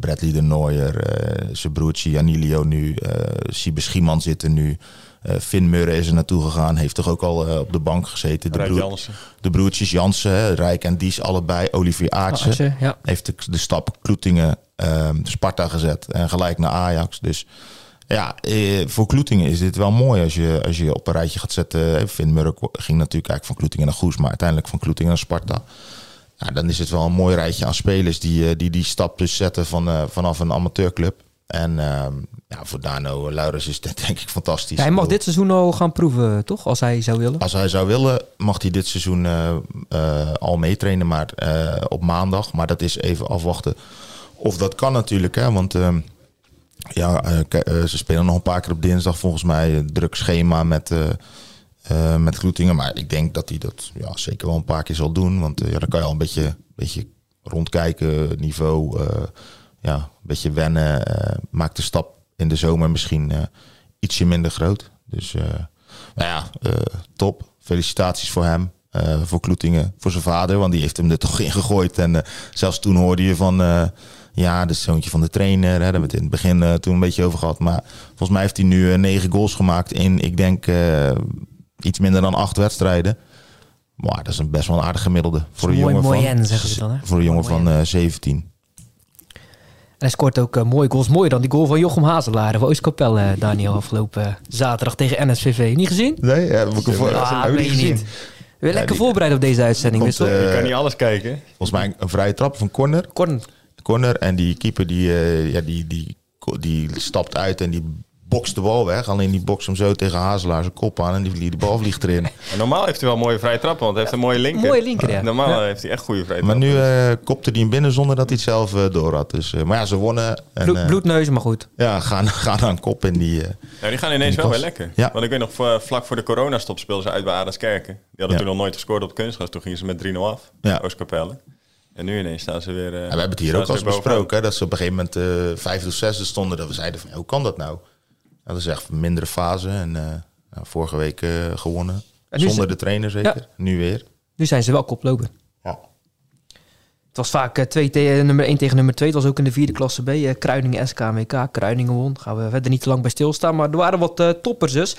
Bradley de Nooier, zijn broertje Janilio nu, Siebe Schieman zit er nu. Eh Finn Murren is er naartoe gegaan, heeft toch ook al eh, op de bank gezeten. De, broer- de broertjes Jansen, hè, Rijk en Dies allebei. Olivier Aartsen Aartsen, ja. heeft de, de stap Kloetingen, ehm, Sparta gezet en gelijk naar Ajax. Dus ja, eh, voor Kloetingen is dit wel mooi als je, als je op een rijtje gaat zetten. Finn Murk ging natuurlijk eigenlijk van Kloetingen naar Goes, maar uiteindelijk van Kloetingen naar Sparta. Ja, dan is het wel een mooi rijtje aan spelers die eh, die, die stap dus zetten van, eh, vanaf een amateurclub. En ehm, ja, voor Dano Laurens is dit (laughs) denk ik fantastisch. Ja, hij mag dit seizoen al gaan proeven, toch? Als hij zou willen. als hij zou willen, mag hij dit seizoen eh, eh, al meetrainen, maar eh, op maandag. Maar dat is even afwachten of dat kan natuurlijk. Hè? Want ehm, ja, eh, eh, ze spelen nog een paar keer op dinsdag volgens mij. Een druk schema met, eh eh, met Kloetingen. Maar ik denk dat hij dat ja, zeker wel een paar keer zal doen. Want eh, ja, dan kan je al een beetje, beetje rondkijken, niveau. Eh, ja, een beetje wennen. eh, maakt de stap in de zomer misschien ietsje minder groot. Dus nou ja, top. Felicitaties voor hem. voor Kloetingen, voor zijn vader, want die heeft hem er toch in gegooid. En zelfs toen hoorde je van, ja, de zoontje van de trainer. Hè, daar hebben we het in het begin toen een beetje over gehad. Maar volgens mij heeft hij nu negen goals gemaakt in, ik denk, iets minder dan acht wedstrijden. Maar dat is een best wel een aardig gemiddelde. Voor een jongen van, zeggen ze dan, hè? Voor een jongen van uh, 17. En hij scoort ook uh, mooie goals. Mooier dan die goal van Jochem Hazelaar van Oostkapel, uh, Daniel, afgelopen uh, zaterdag tegen NSVV. Niet gezien? Nee, ja, heb ik voor, ah, heb niet gezien. Weer lekker ja, voorbereid op deze uitzending, komt, wissel. Je kan niet alles kijken. Volgens mij een vrije trap van corner. Corner. Corner en die keeper die, ja, die, die, die stapt uit en die bokst de bal weg. Alleen die box hem zo tegen Hazelaar zijn kop aan en die, die bal vliegt erin. En normaal heeft hij wel mooie vrije trappen, want hij heeft een mooie linker. mooie linker, ja. Normaal heeft hij echt goede vrije Maar nu uh, kopte hij hem binnen zonder dat hij het zelf uh, door had. Dus, uh, maar ja, ze wonnen. En, Bloed, bloedneuzen, maar goed. Ja, (laughs) gaan, gaan aan kop in die... ja, die gaan ineens wel weer lekker. Ja. Want ik weet nog, vlak voor de coronastop speelden ze uit bij Aardenskerken. Die hadden toen nog nooit gescoord op kunstgras. Toen gingen ze met 3-0 af, ja. Oostkapelle. En nu ineens staan ze weer. Uh, ja, we hebben het hier ook al eens besproken. dat ze op een gegeven moment uh, vijfde of zesde stonden. Dat we zeiden van hoe kan dat nou? Dat is echt een mindere fase. En uh, vorige week uh, gewonnen. Zonder de trainer zeker. Nu weer. Nu zijn ze wel koploper. Ja. Het was vaak uh, twee nummer 1 tegen nummer 2. Het was ook in de vierde klasse B. Kruiningen SKWK. Kruiningen won. Gaan we verder niet te lang bij stilstaan. Maar er waren wat toppers dus.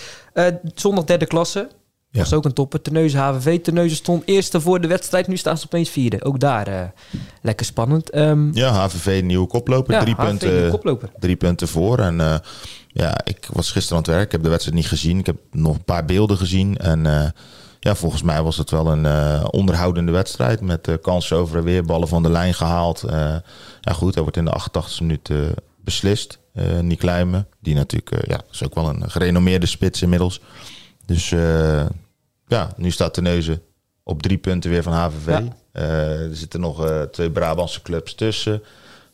zondag derde klasse. Ja. was ook een topper. Terneuzen HVV. Terneuzen stond eerste voor de wedstrijd. Nu staan ze opeens vierde. Ook daar lekker spannend. Um, ja, HVV nieuwe koploper. drie, HVV punten, koploper. drie punten voor. En ja, ik was gisteren aan het werk. Ik heb de wedstrijd niet gezien. Ik heb nog een paar beelden gezien. En uh, ja, volgens mij was het wel een uh, onderhoudende wedstrijd. Met uh, kansen over en weer, ballen van de lijn gehaald. ja, goed, hij wordt in de 88 e minuut beslist. Nick Kluimen, die natuurlijk, ja, is ook wel een gerenommeerde spits inmiddels. Dus ja, nu staat de neuzen op drie punten weer van HVV. Ja. er zitten nog twee Brabantse clubs tussen.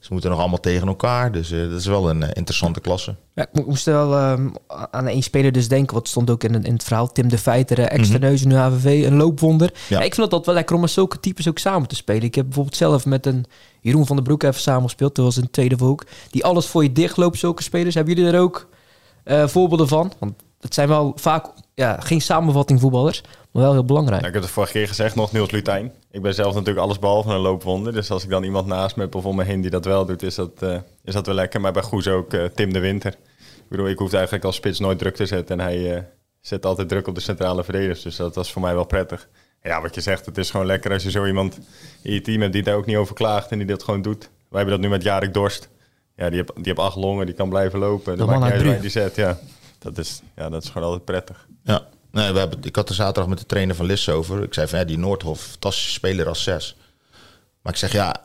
Ze moeten nog allemaal tegen elkaar. Dus uh, dat is wel een uh, interessante klasse. Ja, ik moest wel um, aan één speler dus denken. Wat stond ook in, in het verhaal. Tim de Feiter, uh, extra mm -hmm. nu HVV, een loopwonder. Ja. ja. ik vind dat wel lekker om met zulke types ook samen te spelen. Ik heb bijvoorbeeld zelf met een Jeroen van der Broek even samen gespeeld. Dat was een tweede hoek. Die alles voor je dichtloopt, zulke spelers. Hebben jullie er ook voorbeelden van? Want het zijn wel vaak ja, geen samenvatting voetballers, maar wel heel belangrijk. Ik heb het vorige keer gezegd nog, Niels Lutijn. Ik ben zelf natuurlijk alles behalve een loopwonder. Dus als ik dan iemand naast me heb of om me heen die dat wel doet, is dat, uh, is dat wel lekker. Maar bij Goes ook uh, Tim de Winter. Ik bedoel, ik hoef eigenlijk als spits nooit druk te zetten. En hij uh, zet altijd druk op de centrale verdedigers. Dus dat was voor mij wel prettig. Ja, wat je zegt, het is gewoon lekker als je zo iemand in je team hebt die daar ook niet over klaagt en die dat gewoon doet. Wij hebben dat nu met Jarek Dorst. Ja, die heeft, die acht longen, die kan blijven lopen. De man uit die zet, ja. Dat is, ja, dat is gewoon altijd prettig. Ja, nee, we hebben, ik had er zaterdag met de trainer van Lisse over. Ik zei van ja, die Noordhof, fantastische speler als zes. Maar ik zeg ja,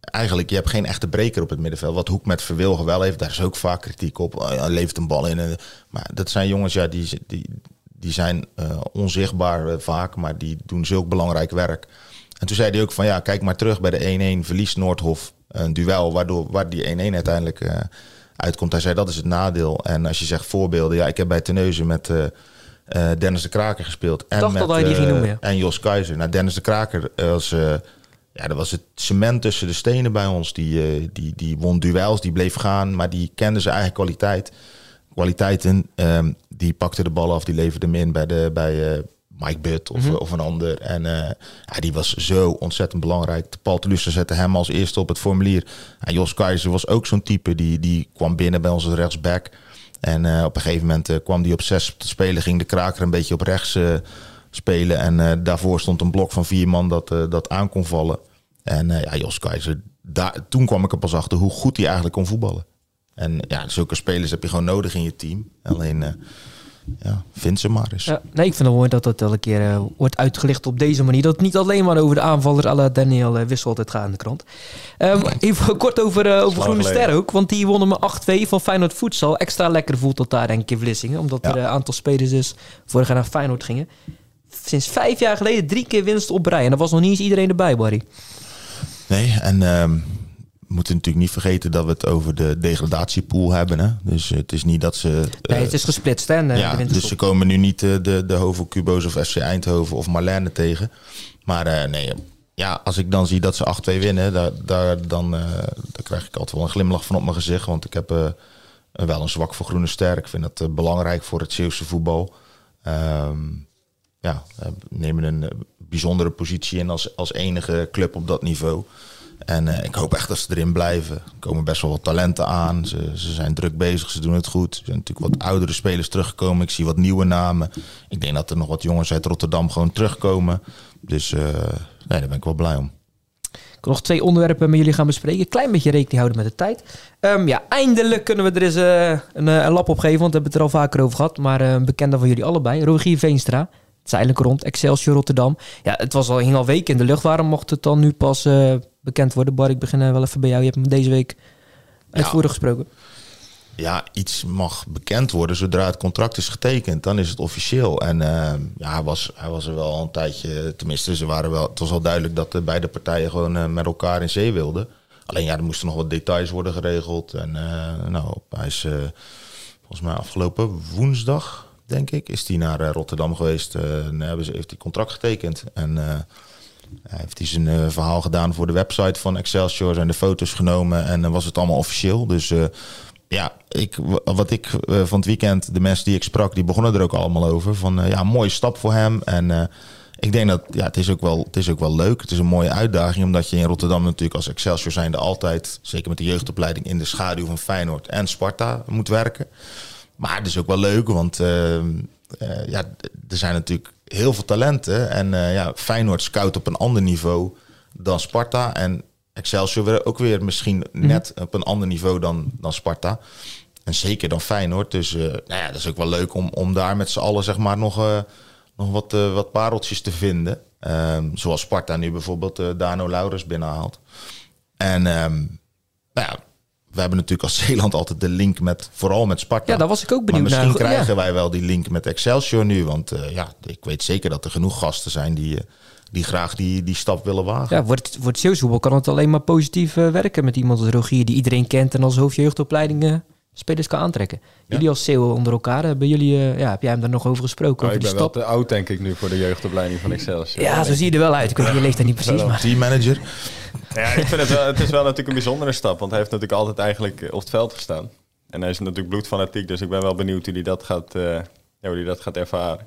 eigenlijk, je hebt geen echte breker op het middenveld. Wat Hoek met Verwilgen wel heeft, daar is ook vaak kritiek op. Hij levert een bal in. Maar dat zijn jongens, ja, die, die, die zijn uh, onzichtbaar uh, vaak, maar die doen zulk belangrijk werk. En toen zei hij ook van ja, kijk maar terug bij de 1-1 verliest Noordhof een duel, waardoor waar die 1-1 uiteindelijk uh, uitkomt. Hij zei dat is het nadeel. En als je zegt voorbeelden, ja, ik heb bij Teneuzen met uh, uh, Dennis de Kraker gespeeld. En Dacht met, dat die ging noemen, ja. En Jos Keizer. Nou, Dennis de Kraker was, ja, dat was het cement tussen de stenen bij ons. Die, die, die won duels, die bleef gaan, maar die kende zijn eigen kwaliteit. Kwaliteiten, um, die pakte de bal af, die leverde hem in bij, de, bij, Mike Butt of, mm -hmm. of een ander. En uh, ja, die was zo ontzettend belangrijk. Paul Telusse zette hem als eerste op het formulier. En Jos Keizer was ook zo'n type. Die, die kwam binnen bij ons als rechtsback. En uh, op een gegeven moment uh, kwam die op zes te spelen. Ging de kraker een beetje op rechts spelen. En daarvoor stond een blok van vier man dat, dat aan kon vallen. En ja, Jos Keizer, daar, toen kwam ik er pas achter hoe goed hij eigenlijk kon voetballen. En ja, zulke spelers heb je gewoon nodig in je team. Alleen ja, vind ze maar eens. Ja, nee, ik vind het mooi dat dat elke keer uh, wordt uitgelicht op deze manier. Dat het niet alleen maar over de aanvallers à la Daniel uh, Wissel altijd gaat in de krant. Um, even kort over, uh, over Groene Ster ook. Want die wonnen me 8-2 van Feyenoord Voedsel. Extra lekker voelt dat daar denk ik in Vlissingen. Omdat ja. er een aantal spelers dus vorig jaar naar Feyenoord gingen. Sinds vijf jaar geleden drie keer winst op rij. En er was nog niet eens iedereen erbij, Barry. Nee, en... Um we moeten natuurlijk niet vergeten dat we het over de degradatiepool hebben. Hè? Dus het is niet dat ze. Nee, het is gesplitst. Hè, ja, dus ze komen nu niet de, de, de Hovel Cubo's of FC Eindhoven of Marlene tegen. Maar nee, ja, als ik dan zie dat ze 8-2 winnen, daar, daar, dan, uh, dan krijg ik altijd wel een glimlach van op mijn gezicht. Want ik heb uh, eh, wel een zwak voor Groene Ster. Ik vind dat eh, belangrijk voor het Zeeuwse voetbal. Ehm, ja, eh, nemen een eh, bijzondere positie in als, als enige club op dat niveau. En eh, ik hoop echt dat ze erin blijven. Er komen best wel wat talenten aan. Ze, ze zijn druk bezig, ze doen het goed. Er zijn natuurlijk wat oudere spelers teruggekomen. Ik zie wat nieuwe namen. Ik denk dat er nog wat jongens uit Rotterdam gewoon terugkomen. Dus eh, nee, daar ben ik wel blij om. Ik wil nog twee onderwerpen met jullie gaan bespreken. Klein beetje rekening houden met de tijd. Ehm, ja, eindelijk kunnen we er eens eh, een, een lap op geven, want we hebben het er al vaker over gehad. Maar een bekende van jullie allebei, Rogier Veenstra. Het is eigenlijk rond, Excelsior Rotterdam. Ja, het was al, hing al weken in de lucht. Waarom mocht het dan nu pas bekend worden? Bar, ik begin eh, wel even bij jou. Je hebt hem deze week uitvoerig gesproken. ja, iets mag bekend worden zodra het contract is getekend. Dan is het officieel. En eh, ja, hij was, hij was er wel een tijdje. Tenminste, ze waren wel, het was al duidelijk dat de beide partijen gewoon eh, met elkaar in zee wilden. Alleen ja, er moesten nog wat details worden geregeld. En eh, nou, hij is volgens mij afgelopen woensdag, denk ik, is hij naar Rotterdam geweest. en hebben ze, heeft hij contract getekend. En hij heeft hij zijn eh, verhaal gedaan voor de website van Excelsior. Zijn de foto's genomen en dan was het allemaal officieel. Dus eh, ja, ik, wat ik eh, van het weekend, de mensen die ik sprak, die begonnen er ook allemaal over. Van eh, ja, een mooie stap voor hem. En eh, ik denk dat ja, het, is ook wel, het is ook wel leuk. Het is een mooie uitdaging, omdat je in Rotterdam natuurlijk als Excelsior zijnde altijd, zeker met de jeugdopleiding, in de schaduw van Feyenoord en Sparta moet werken. Maar het is ook wel leuk, want eh, eh, ja, er zijn natuurlijk heel veel talenten. En eh, ja, Feyenoord scout op een ander niveau dan Sparta. En Excelsior weer, ook weer misschien net op een ander niveau dan, dan Sparta. En zeker dan Feyenoord. Dus eh, nou ja, dat is ook wel leuk om, om daar met z'n allen zeg maar, nog, eh, nog wat, wat pareltjes te vinden. Ehm, zoals Sparta nu bijvoorbeeld Dano Laurens binnenhaalt. En ehm, nou ja, we hebben natuurlijk als Zeeland altijd de link met, vooral met Sparta. Ja, daar was ik ook Maar benieuwd misschien naar. krijgen Ja. wij wel die link met Excelsior nu. Want eh, ja, ik weet zeker dat er genoeg gasten zijn die, eh, die graag die, die stap willen wagen. Ja, voor het, voor het kan het alleen maar positief eh, werken met iemand als Rogier, die iedereen kent en als hoofdjeugdopleiding eh, spelers kan aantrekken. Jullie als Zeeuwen onder elkaar, hebben jullie, eh, ja, heb jij hem daar nog over gesproken? Nou, over ik ben wel te oud, denk ik, nu voor de jeugdopleiding van Excelsior. Ja, zo zie je er wel uit. Ik weet je leeftijd niet precies, maar... Teammanager. Ja, ik vind het wel, het is wel natuurlijk een bijzondere stap, want hij heeft natuurlijk altijd eigenlijk eh, op het veld gestaan. En hij is natuurlijk bloedfanatiek, dus ik ben wel benieuwd hoe hij dat gaat, eh, ja, hoe hij dat gaat ervaren.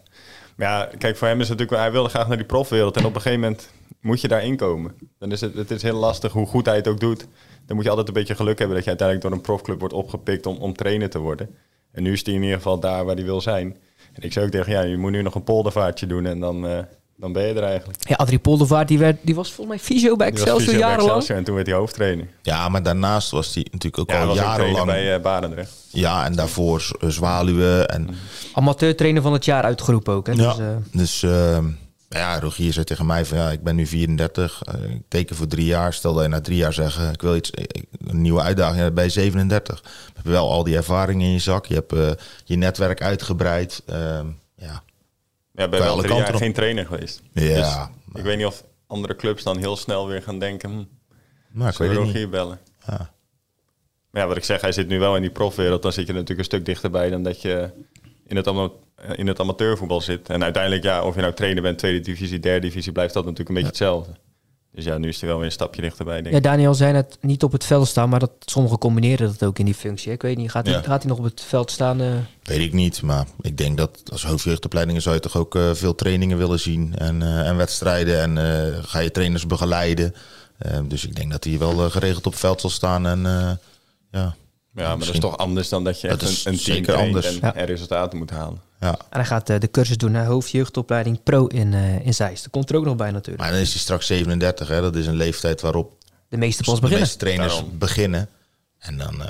Maar ja, kijk, voor hem is het natuurlijk, hij wilde graag naar die profwereld en op een gegeven moment moet je daarin komen. Dan is het, het is heel lastig, hoe goed hij het ook doet. Dan moet je altijd een beetje geluk hebben dat je uiteindelijk door een profclub wordt opgepikt om, om trainer te worden. En nu is hij in ieder geval daar waar hij wil zijn. En ik zou ook tegen, ja, je moet nu nog een poldervaartje doen en dan, eh, dan ben je er eigenlijk. Ja, Adrie Poldervaart, die, werd, die was volgens mij fysio bij Excelsior jarenlang. En toen werd hij hoofdtrainer. Ja, maar daarnaast was hij natuurlijk ook Ja, al ook trainer jarenlang. bij eh Barendrecht. Ja, en daarvoor Z- Zwaluwe. En, Amateurtrainer van het jaar uitgeroepen ook. Hè? ja, Dus, eh, dus ehm, ja, Rogier zei tegen mij van ja, ik ben nu 34. eh, ik teken voor drie jaar. Stel dat je na drie jaar zeggen, ik wil iets, ik- een nieuwe uitdaging. Ja, bij 37. Je hebt wel al die ervaring in je zak. Je hebt eh, je netwerk uitgebreid. Ehm, ja, Ja, ben Bij wel drie jaar op. geen trainer geweest. Ja, Dus ik weet niet of andere clubs dan heel snel weer gaan denken... Hm, maar ik. Rogier bellen? Ja. Maar ja, wat ik zeg, hij zit nu wel in die profwereld. Dan zit je natuurlijk een stuk dichterbij dan dat je in het, ama- in het amateurvoetbal zit. En uiteindelijk, ja, of je nou trainer bent, tweede divisie, derde divisie, blijft dat natuurlijk een beetje hetzelfde. Dus ja, nu is hij wel weer een stapje dichterbij, denk ja, ik. Daniel zei het niet op het veld staan, maar dat sommigen combineren dat ook in die functie. Ik weet niet, gaat hij, Ja. gaat hij nog op het veld staan? eh? Weet ik niet, maar ik denk dat als hoofdjeugdopleidingen zou je toch ook eh, veel trainingen willen zien en, eh, en wedstrijden en eh, ga je trainers begeleiden. Eh, dus ik denk dat hij wel eh, geregeld op het veld zal staan en eh, ja. Ja, maar dat is toch anders dan dat je Dat echt is een, een team anders. en Ja. er resultaten moet halen. Ja. En hij gaat eh, de cursus doen naar hoofdjeugdopleiding pro in, eh in Zeist. Dat komt er ook nog bij natuurlijk. Maar dan is hij straks 37, hè? dat is een leeftijd waarop De meeste pas de beginnen. meeste trainers Daarom. beginnen. En dan, eh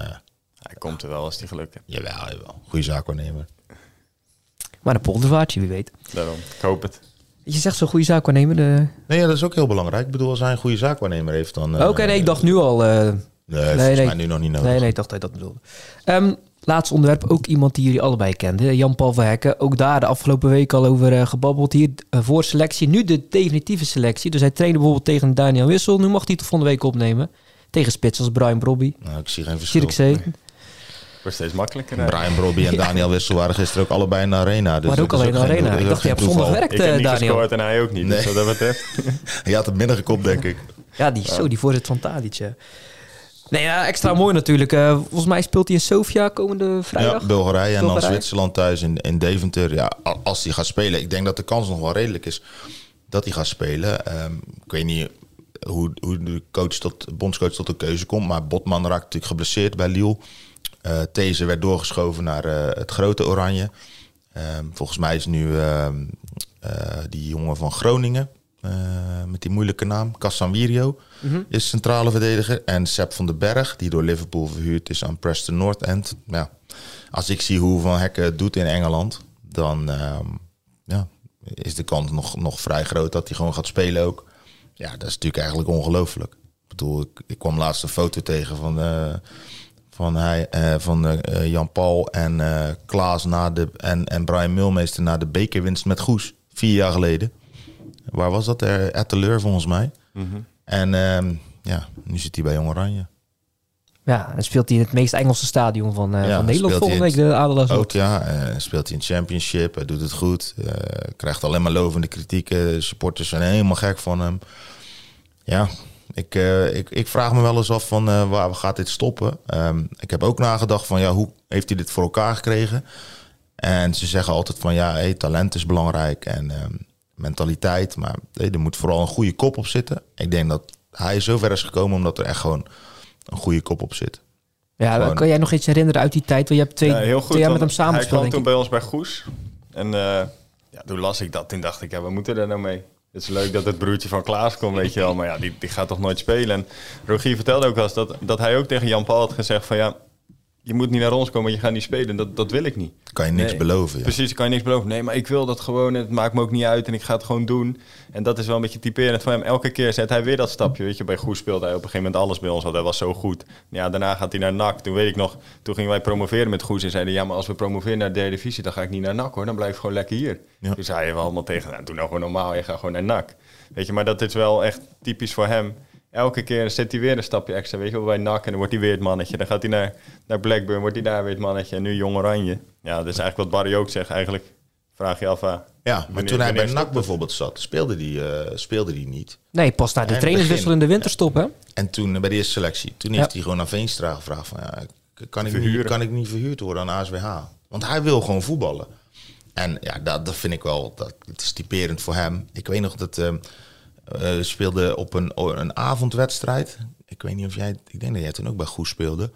Hij komt er wel als hij geluk heeft. jawel, jawel, goede zaakwaarnemer. Maar een poldervaartje, wie weet. Daarom, ik hoop het. Je zegt zo'n goede zaak waarnemen. De... Nee, ja, dat is ook heel belangrijk. Ik bedoel, als hij een goede zaakwaarnemer heeft, dan... eh, Oké, nee, ik dacht nu al. eh, Nee, volgens nee. mij nu nog niet nodig. nee, nee, ik dacht dat je dat bedoelde. Ehm, laatste onderwerp, ook iemand die jullie allebei kenden. Jan-Paul Verhekken. Ook daar de afgelopen week al over eh, gebabbeld hier. eh, voor selectie, nu de definitieve selectie. Dus hij trainde bijvoorbeeld tegen Daniel Wissel. Nu mag hij het volgende week opnemen. Tegen spits als Brian Brobby. Nou, ik zie geen verschil. Zirkzee. Wordt steeds makkelijker. hè? Brian Brobby en Daniel Wissel waren gisteren ook allebei in de arena. Dus maar ook dat alleen in de arena. dat Ik dacht, je hebt zondag werkt, Ik heb eh, niet Daniel. gescoord en hij ook niet. Nee. Dus wat dat betreft. (laughs) Je had het binnengekopt, denk ik. Ja, die, zo, die voorzet van Tadic. Nee, ja, extra mooi natuurlijk. Eh, volgens mij speelt hij in Sofia komende vrijdag. Ja, Bulgarije en dan. Zwitserland thuis in, in Deventer. Ja, als hij gaat spelen, ik denk dat de kans nog wel redelijk is dat hij gaat spelen. Ehm, ik weet niet hoe, hoe de coach tot, de bondscoach tot de keuze komt, maar Botman raakt natuurlijk geblesseerd bij Lille. Eh These werd doorgeschoven naar eh, het grote Oranje. Ehm, volgens mij is nu ehm, eh, die jongen van Groningen, eh, met die moeilijke naam, Casanvirio, is centrale verdediger. En Sepp van den Berg, die door Liverpool verhuurd is aan Preston North End. Ja, als ik zie hoe Van Hekken het doet in Engeland, dan ehm, ja, is de kans nog, nog vrij groot dat hij gewoon gaat spelen ook. Ja, dat is natuurlijk eigenlijk ongelooflijk. Ik bedoel, ik, ik kwam laatst een foto tegen van, eh, van, hij, eh, van eh, Jan-Paul en Klaas na de, en, en Brian Mulmeester na de bekerwinst met Goes. Vier jaar geleden. Waar was dat? Er, Etteleur volgens mij. En ehm, ja, nu zit hij bij Jong Oranje. Ja, dan speelt hij in het meest Engelse stadion van, eh, Ja, van Nederland speelt volgende week, hij de Adelaars. Ook ja, eh, speelt hij in Championship. Hij doet het goed. eh, krijgt alleen maar lovende kritieken. Supporters zijn helemaal gek van hem. Ja, ik, eh, ik, ik vraag me wel eens af van eh, waar gaat dit stoppen? Ehm, ik heb ook nagedacht van ja, hoe heeft hij dit voor elkaar gekregen? En ze zeggen altijd van ja, hey, talent is belangrijk en ehm, mentaliteit. Maar hey, er moet vooral een goede kop op zitten. Ik denk dat hij zo ver is gekomen omdat er echt gewoon een goede kop op zit. Ja, Gewoon- kan jij nog iets herinneren uit die tijd? Want je hebt twee, Ja, heel goed. twee jaar met hem want Hij kwam toen bij ons bij Goes. En eh, ja, toen las ik dat. Toen dacht ik, ja, wat moeten we daar nou mee? Het is leuk dat het broertje van Klaas komt, weet je wel. Maar ja, die, die gaat toch nooit spelen. En Rogier vertelde ook wel eens dat, dat hij ook tegen Jan Paul had gezegd van... ja, je moet niet naar ons komen, je gaat niet spelen. Dat, dat wil ik niet. Kan je niks Nee. beloven. Ja. Precies, kan je niks beloven. Nee, maar ik wil dat gewoon. Het maakt me ook niet uit en ik ga het gewoon doen. En dat is wel een beetje typerend van hem. Elke keer zet hij weer dat stapje. Weet je, bij Goes speelde hij op een gegeven moment alles bij ons, want hij was zo goed. Ja, daarna gaat hij naar NAC. Toen weet ik nog, toen gingen wij promoveren met Goes en zeiden ja, maar als we promoveren naar de derde divisie, dan ga ik niet naar NAC hoor. Dan blijf ik gewoon lekker hier. Ja. Toen zeiden we allemaal tegen, nou, doe nou gewoon normaal, je gaat gewoon naar NAC. Weet je, maar dat is wel echt typisch voor hem. Elke keer zet hij weer een stapje extra. Weet je wel, bij NAC en dan wordt hij weer het mannetje. Dan gaat hij naar, naar Blackburn, wordt hij daar weer het mannetje. En nu Jong Oranje. Ja, dat is eigenlijk wat Barry ook zegt. Eigenlijk vraag je af, ah, Ja, maar wanneer- toen hij bij NAC bijvoorbeeld zat, speelde die, eh, speelde die niet. Nee, pas na de trainerswissel in de winterstop, hè? En toen eh, bij de eerste selectie, toen Ja. heeft hij gewoon aan Veenstra gevraagd van ja, kan ik, niet, kan ik niet verhuurd worden aan ASWH? Want hij wil gewoon voetballen. En ja, dat, dat vind ik wel, dat, het is typerend voor hem. Ik weet nog dat ehm, eh we speelden op een, een avondwedstrijd. Ik weet niet of jij, ik denk dat jij toen ook bij Goes speelde.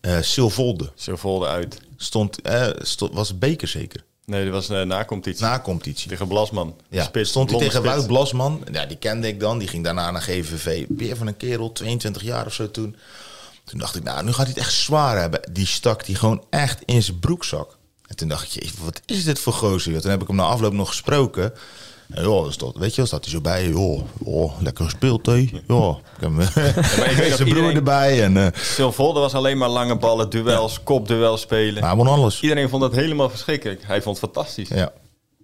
Eh Silvolde Ze volden uit. stond, eh, stond, was beker zeker? Nee, dat was uh, na competitie. Na competitie. Tegen Blasman. Ja, Spits, stond hij tegen. Wout Blasman. Ja, die kende ik dan. Die ging daarna naar GVV. Weer van een kerel, 22 jaar of zo toen. Toen dacht ik, nou, nu gaat hij het echt zwaar hebben. Die stak die gewoon echt in zijn broekzak. En toen dacht ik, wat is dit voor gozer? Toen heb ik hem na afloop nog gesproken. Dus dat, weet je, staat hij zo bij. Joh, joh lekker gespeeld, hé. Joh, ik heb nog (laughs) zijn broer erbij. En, eh, Silvolde was alleen maar lange ballen, duels, kopduels spelen. maar hij won alles. Iedereen vond dat helemaal verschrikkelijk. Hij vond het fantastisch. Ja.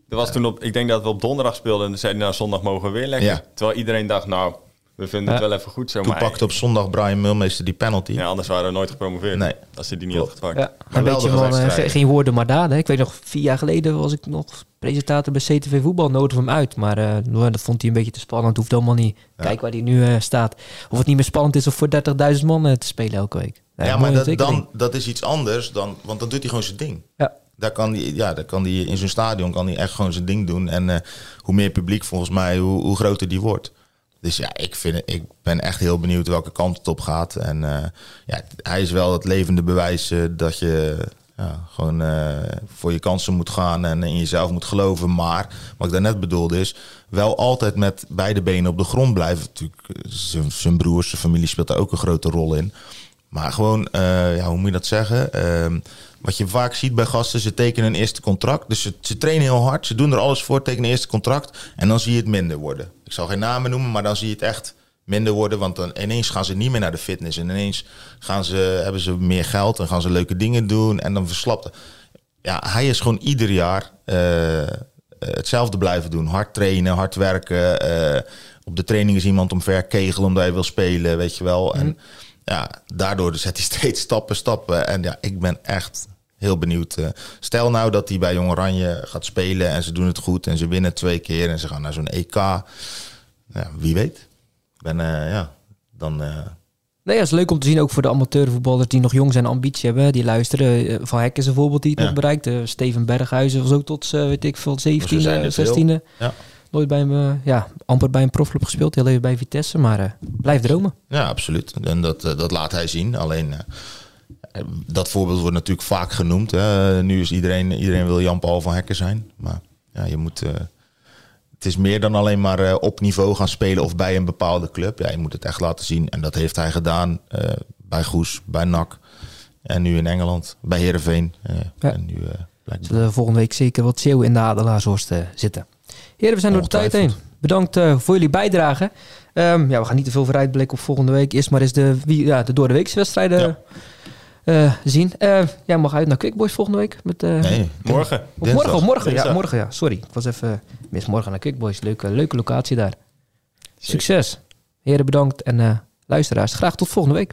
Er was toen op, ik denk dat we op donderdag speelden en toen zei hij, nou zondag mogen we weer lekker. Ja. Terwijl iedereen dacht, nou, we vinden het wel even goed zo. Toen maar pakte op zondag Brian Mulmeester die penalty. ja, anders waren we nooit gepromoveerd. Nee. Als hij die niet Klopt. had gepakt. Ja, een beetje van, eh, geen woorden maar daden. Ik weet nog, vier jaar geleden was ik nog presentator bij CTV Voetbal. Nodigde hem uit, maar eh, nou, dat vond hij een beetje te spannend. Hoeft helemaal niet. Kijk waar hij nu eh, staat. Of het niet meer spannend is om voor 30.000 man te spelen elke week. Ja, maar dat, dan, dat is iets anders dan, want dan doet hij gewoon zijn ding. Ja. Daar kan hij, ja, daar kan hij in zo'n stadion kan hij echt gewoon zijn ding doen. En eh, hoe meer publiek volgens mij, hoe, hoe groter die wordt. Dus ja, ik, vind, ik ben echt heel benieuwd welke kant het op gaat. En eh, ja, hij is wel het levende bewijs eh, dat je ja, gewoon eh, voor je kansen moet gaan en in jezelf moet geloven. Maar wat ik daarnet bedoelde is, wel altijd met beide benen op de grond blijven. Natuurlijk, zijn- zijn broers, zijn familie speelt daar ook een grote rol in. Maar gewoon, ja, hoe moet je dat zeggen? Wat je vaak ziet bij gasten, ze tekenen een eerste contract. Dus ze, ze trainen heel hard, ze doen er alles voor, tekenen een eerste contract. En dan zie je het minder worden. Ik zal geen namen noemen, maar dan zie je het echt minder worden. Want dan ineens gaan ze niet meer naar de fitness. En ineens gaan ze, hebben ze meer geld en gaan ze leuke dingen doen. En dan verslapt. Ja, hij is gewoon ieder jaar eh, eh, hetzelfde blijven doen. Hard trainen, hard werken. eh, op de training is iemand omver kegelen omdat hij wil spelen, weet je wel. En ja, daardoor zet hij (laughs) steeds stappen, stappen. En ja, ik ben echt heel benieuwd. eh. stel nou dat hij bij Jong Oranje gaat spelen en ze doen het goed en ze winnen twee keer en ze gaan naar zo'n EK. Ja, wie weet. Ben, eh, ja, dan, eh, Nee, het is leuk om te zien ook voor de amateurvoetballers die nog jong zijn en ambitie hebben. Die luisteren. Van Hek is een voorbeeld die het Ja. nog bereikt. Steven Berghuizen was ook tot, eh, weet ik veel, 17e, zijn er veel. 16e. Ja. Nooit bij hem, eh, ja, amper bij een profclub gespeeld. Heel even bij Vitesse, maar blijf dromen. Ja, absoluut. En dat, dat laat hij zien. Alleen dat voorbeeld wordt natuurlijk vaak genoemd. Hè. Nu is iedereen, iedereen wil Jan-Paul van Hekken zijn. Maar ja, je moet. eh, het is meer dan alleen maar eh, op niveau gaan spelen of bij een bepaalde club. Ja, je moet het echt laten zien. En dat heeft hij gedaan eh, bij Goes, bij NAC. En nu in Engeland, bij Heerenveen. eh, Ja. En nu blijkt Zullen volgende week zeker wat Zeeuw in de Adelaarshorst zitten. Heren, we zijn door de tijd heen. Bedankt voor jullie bijdrage. Ehm, ja, we gaan niet te veel vooruitblikken op volgende week. Eerst maar eens de, wie, ja, de door de weekse wedstrijden eh, zien. Eh, jij mag uit naar Quickboys volgende week. Met, eh, Nee, Morgen. Of Dinsdag. morgen, of morgen, ja, morgen, ja. Sorry, ik was even mis morgen naar Kickboys. Leuke, leuke locatie daar. Succes. Heren, bedankt. En eh, luisteraars, graag tot volgende week.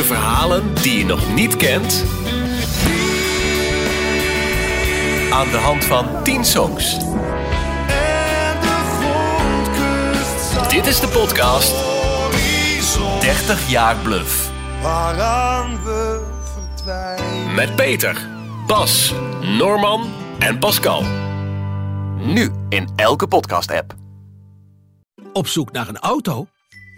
De verhalen die je nog niet kent. Aan de hand van 10 songs. Dit is de podcast 30 jaar Bluff. Met Peter, Bas, Norman en Pascal. Nu in elke podcast-app. Op zoek naar een auto?